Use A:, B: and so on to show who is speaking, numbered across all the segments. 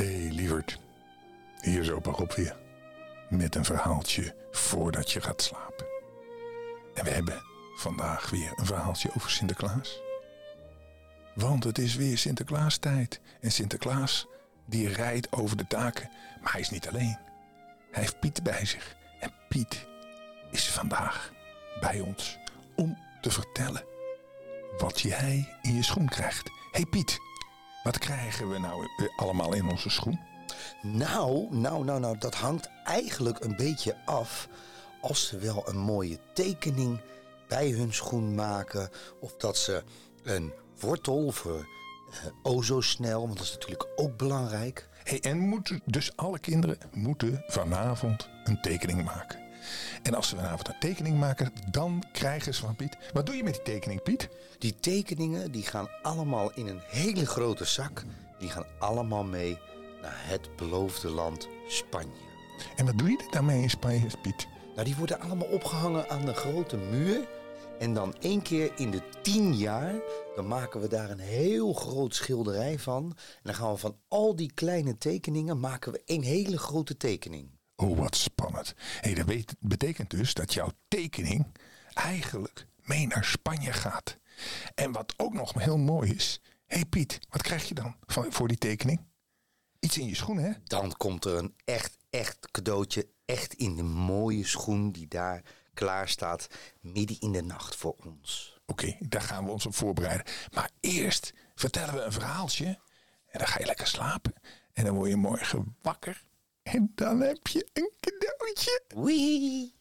A: hey, lieverd. Hier is opa weer. Met een verhaaltje voordat je gaat slapen. En we hebben vandaag weer een verhaaltje over Sinterklaas. Want het is weer Sinterklaastijd. En Sinterklaas die rijdt over de daken. Maar hij is niet alleen. Hij heeft Piet bij zich. En Piet is vandaag bij ons om te vertellen wat jij in je schoen krijgt. hey Piet, wat krijgen we nou eh, allemaal in onze schoen?
B: Nou, nou, nou, nou, dat hangt eigenlijk een beetje af als ze wel een mooie tekening bij hun schoen maken. Of dat ze een wortel voor uh, o zo snel, want dat is natuurlijk ook belangrijk.
A: Hey, en moeten, dus alle kinderen moeten vanavond een tekening maken. En als ze vanavond een tekening maken, dan krijgen ze van Piet. Wat doe je met die tekening, Piet?
B: Die tekeningen die gaan allemaal in een hele grote zak. Die gaan allemaal mee naar het beloofde land Spanje.
A: En wat doe je daarmee in Spanje, Piet?
B: Nou, die worden allemaal opgehangen aan de grote muur. En dan één keer in de tien jaar, dan maken we daar een heel groot schilderij van. En dan gaan we van al die kleine tekeningen, maken we één hele grote tekening.
A: Oh, wat spannend. Hey, dat betekent dus dat jouw tekening eigenlijk mee naar Spanje gaat. En wat ook nog heel mooi is. Hé hey Piet, wat krijg je dan voor die tekening? Iets in je schoen, hè?
B: Dan komt er een echt, echt cadeautje. Echt in de mooie schoen die daar klaar staat. Midden in de nacht voor ons.
A: Oké, daar gaan we ons op voorbereiden. Maar eerst vertellen we een verhaaltje. En dan ga je lekker slapen. En dan word je morgen wakker. En dan heb je een cadeautje.
B: Wee.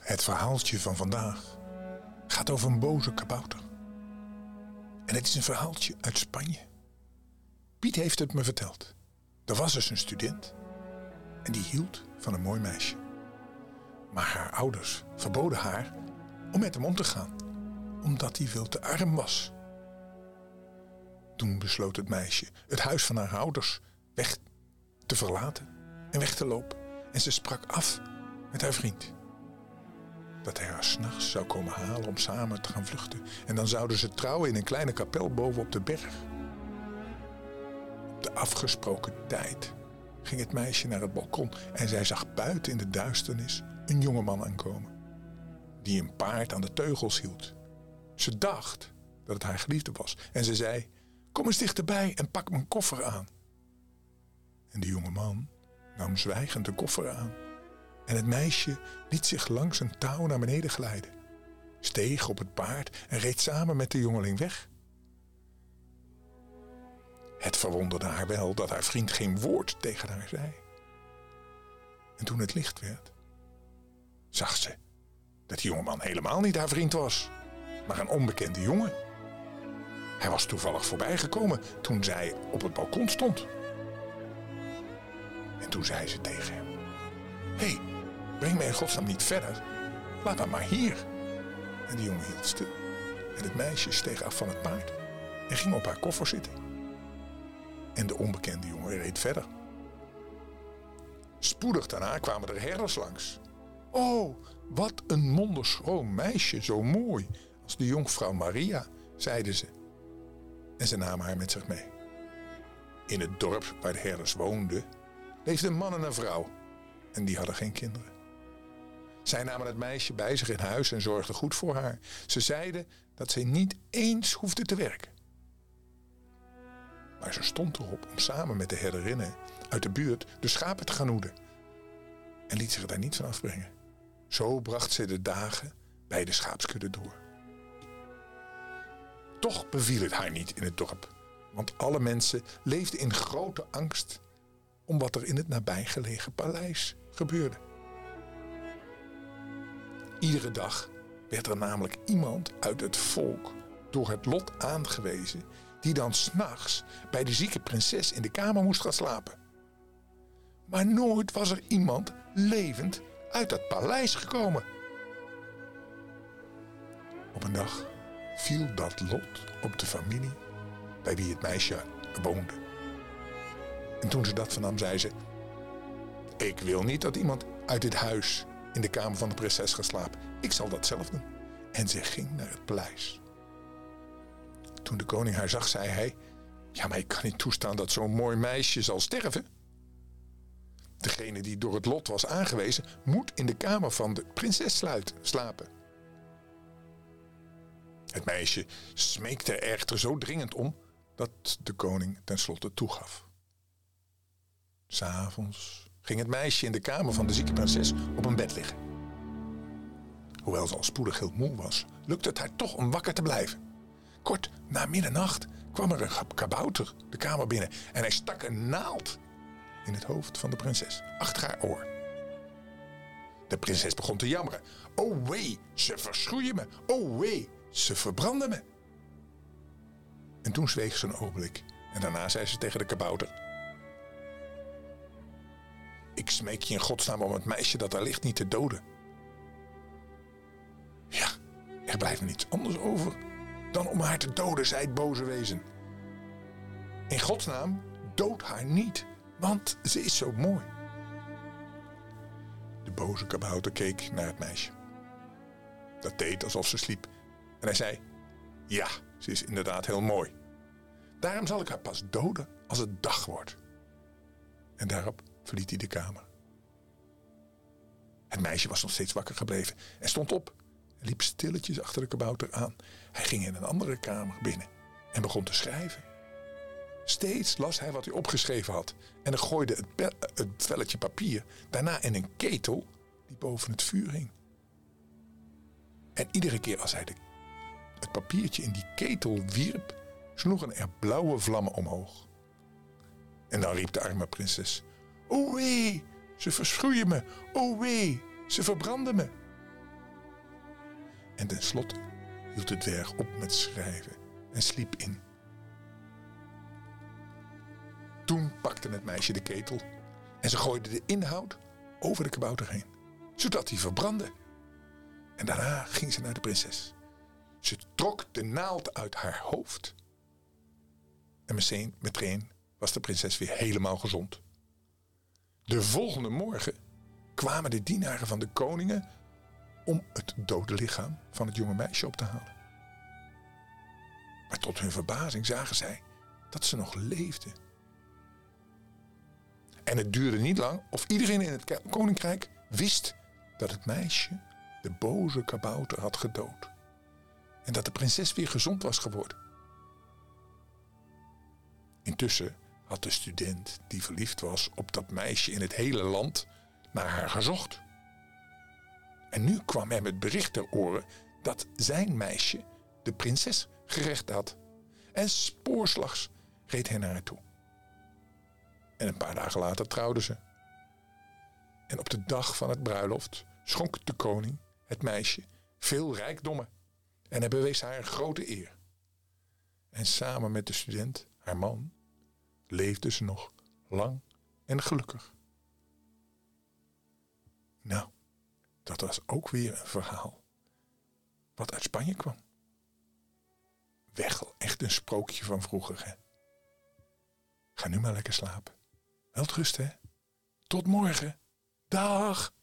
A: Het verhaaltje van vandaag gaat over een boze kabouter. En het is een verhaaltje uit Spanje. Piet heeft het me verteld. Er was dus een student en die hield van een mooi meisje. Maar haar ouders verboden haar om met hem om te gaan, omdat hij veel te arm was. Toen besloot het meisje het huis van haar ouders weg te verlaten en weg te lopen. En ze sprak af met haar vriend dat hij haar s'nachts zou komen halen om samen te gaan vluchten. En dan zouden ze trouwen in een kleine kapel boven op de berg. Afgesproken tijd ging het meisje naar het balkon en zij zag buiten in de duisternis een jongeman aankomen. Die een paard aan de teugels hield. Ze dacht dat het haar geliefde was en ze zei: Kom eens dichterbij en pak mijn koffer aan. En de jongeman nam zwijgend de koffer aan en het meisje liet zich langs een touw naar beneden glijden, steeg op het paard en reed samen met de jongeling weg. Het verwonderde haar wel dat haar vriend geen woord tegen haar zei. En toen het licht werd, zag ze dat die jongeman helemaal niet haar vriend was, maar een onbekende jongen. Hij was toevallig voorbijgekomen toen zij op het balkon stond. En toen zei ze tegen hem: Hé, hey, Breng mij in godsnaam niet verder. Laat me maar hier. En de jongen hield stil. En het meisje steeg af van het paard en ging op haar koffer zitten. En de onbekende jongen reed verder. Spoedig daarna kwamen er herders langs. Oh, wat een monderschoon meisje, zo mooi als de jonkvrouw Maria, zeiden ze. En ze namen haar met zich mee. In het dorp waar de herders woonden, leefden een man en een vrouw. En die hadden geen kinderen. Zij namen het meisje bij zich in huis en zorgden goed voor haar. Ze zeiden dat zij niet eens hoefde te werken. Maar ze stond erop om samen met de herderinnen uit de buurt de schapen te gaan hoeden. En liet zich daar niet van afbrengen. Zo bracht ze de dagen bij de schaapskudde door. Toch beviel het haar niet in het dorp, want alle mensen leefden in grote angst om wat er in het nabijgelegen paleis gebeurde. Iedere dag werd er namelijk iemand uit het volk door het lot aangewezen die dan s'nachts bij de zieke prinses in de kamer moest gaan slapen. Maar nooit was er iemand levend uit dat paleis gekomen. Op een dag viel dat lot op de familie bij wie het meisje woonde. En toen ze dat vernam, zei ze: Ik wil niet dat iemand uit dit huis in de kamer van de prinses gaat slapen. Ik zal dat zelf doen. En ze ging naar het paleis. Toen de koning haar zag, zei hij: Ja, maar ik kan niet toestaan dat zo'n mooi meisje zal sterven. Degene die door het lot was aangewezen, moet in de kamer van de prinses sluiten, slapen. Het meisje smeekte er echter zo dringend om dat de koning tenslotte toegaf. S'avonds ging het meisje in de kamer van de zieke prinses op een bed liggen. Hoewel ze al spoedig heel moe was, lukte het haar toch om wakker te blijven. Kort na middernacht kwam er een kabouter de kamer binnen en hij stak een naald in het hoofd van de prinses, achter haar oor. De prinses begon te jammeren. Oh wee, ze verschroeien me. Oh wee, ze verbranden me. En toen zweeg ze een ogenblik en daarna zei ze tegen de kabouter... Ik smeek je in godsnaam om het meisje dat daar ligt niet te doden. Ja, er blijft niets anders over dan om haar te doden, zei het boze wezen. In godsnaam, dood haar niet, want ze is zo mooi. De boze kabouter keek naar het meisje. Dat deed alsof ze sliep. En hij zei: Ja, ze is inderdaad heel mooi. Daarom zal ik haar pas doden als het dag wordt. En daarop verliet hij de kamer. Het meisje was nog steeds wakker gebleven en stond op liep stilletjes achter de kabouter aan. Hij ging in een andere kamer binnen en begon te schrijven. Steeds las hij wat hij opgeschreven had en dan gooide het, het velletje papier daarna in een ketel die boven het vuur hing. En iedere keer als hij het papiertje in die ketel wierp, sloegen er blauwe vlammen omhoog. En dan riep de arme prinses: O wee, ze verschroeien me. O wee, ze verbranden me. En tenslotte hield de dwerg op met schrijven en sliep in. Toen pakte het meisje de ketel en ze gooide de inhoud over de kabouter heen, zodat hij verbrandde. En daarna ging ze naar de prinses. Ze trok de naald uit haar hoofd. En meteen, meteen was de prinses weer helemaal gezond. De volgende morgen kwamen de dienaren van de koningen om het dode lichaam van het jonge meisje op te halen. Maar tot hun verbazing zagen zij dat ze nog leefde. En het duurde niet lang of iedereen in het koninkrijk wist dat het meisje de boze kabouter had gedood. En dat de prinses weer gezond was geworden. Intussen had de student die verliefd was op dat meisje in het hele land naar haar gezocht. En nu kwam hem het bericht ter oren dat zijn meisje de prinses gerecht had. En spoorslags reed hij naar haar toe. En een paar dagen later trouwden ze. En op de dag van het bruiloft schonk de koning het meisje veel rijkdommen. En hij bewees haar een grote eer. En samen met de student, haar man, leefden ze nog lang en gelukkig. Nou, dat was ook weer een verhaal wat uit Spanje kwam. Wegel, echt een sprookje van vroeger, hè? Ga nu maar lekker slapen. Welterusten, hè? Tot morgen. Dag!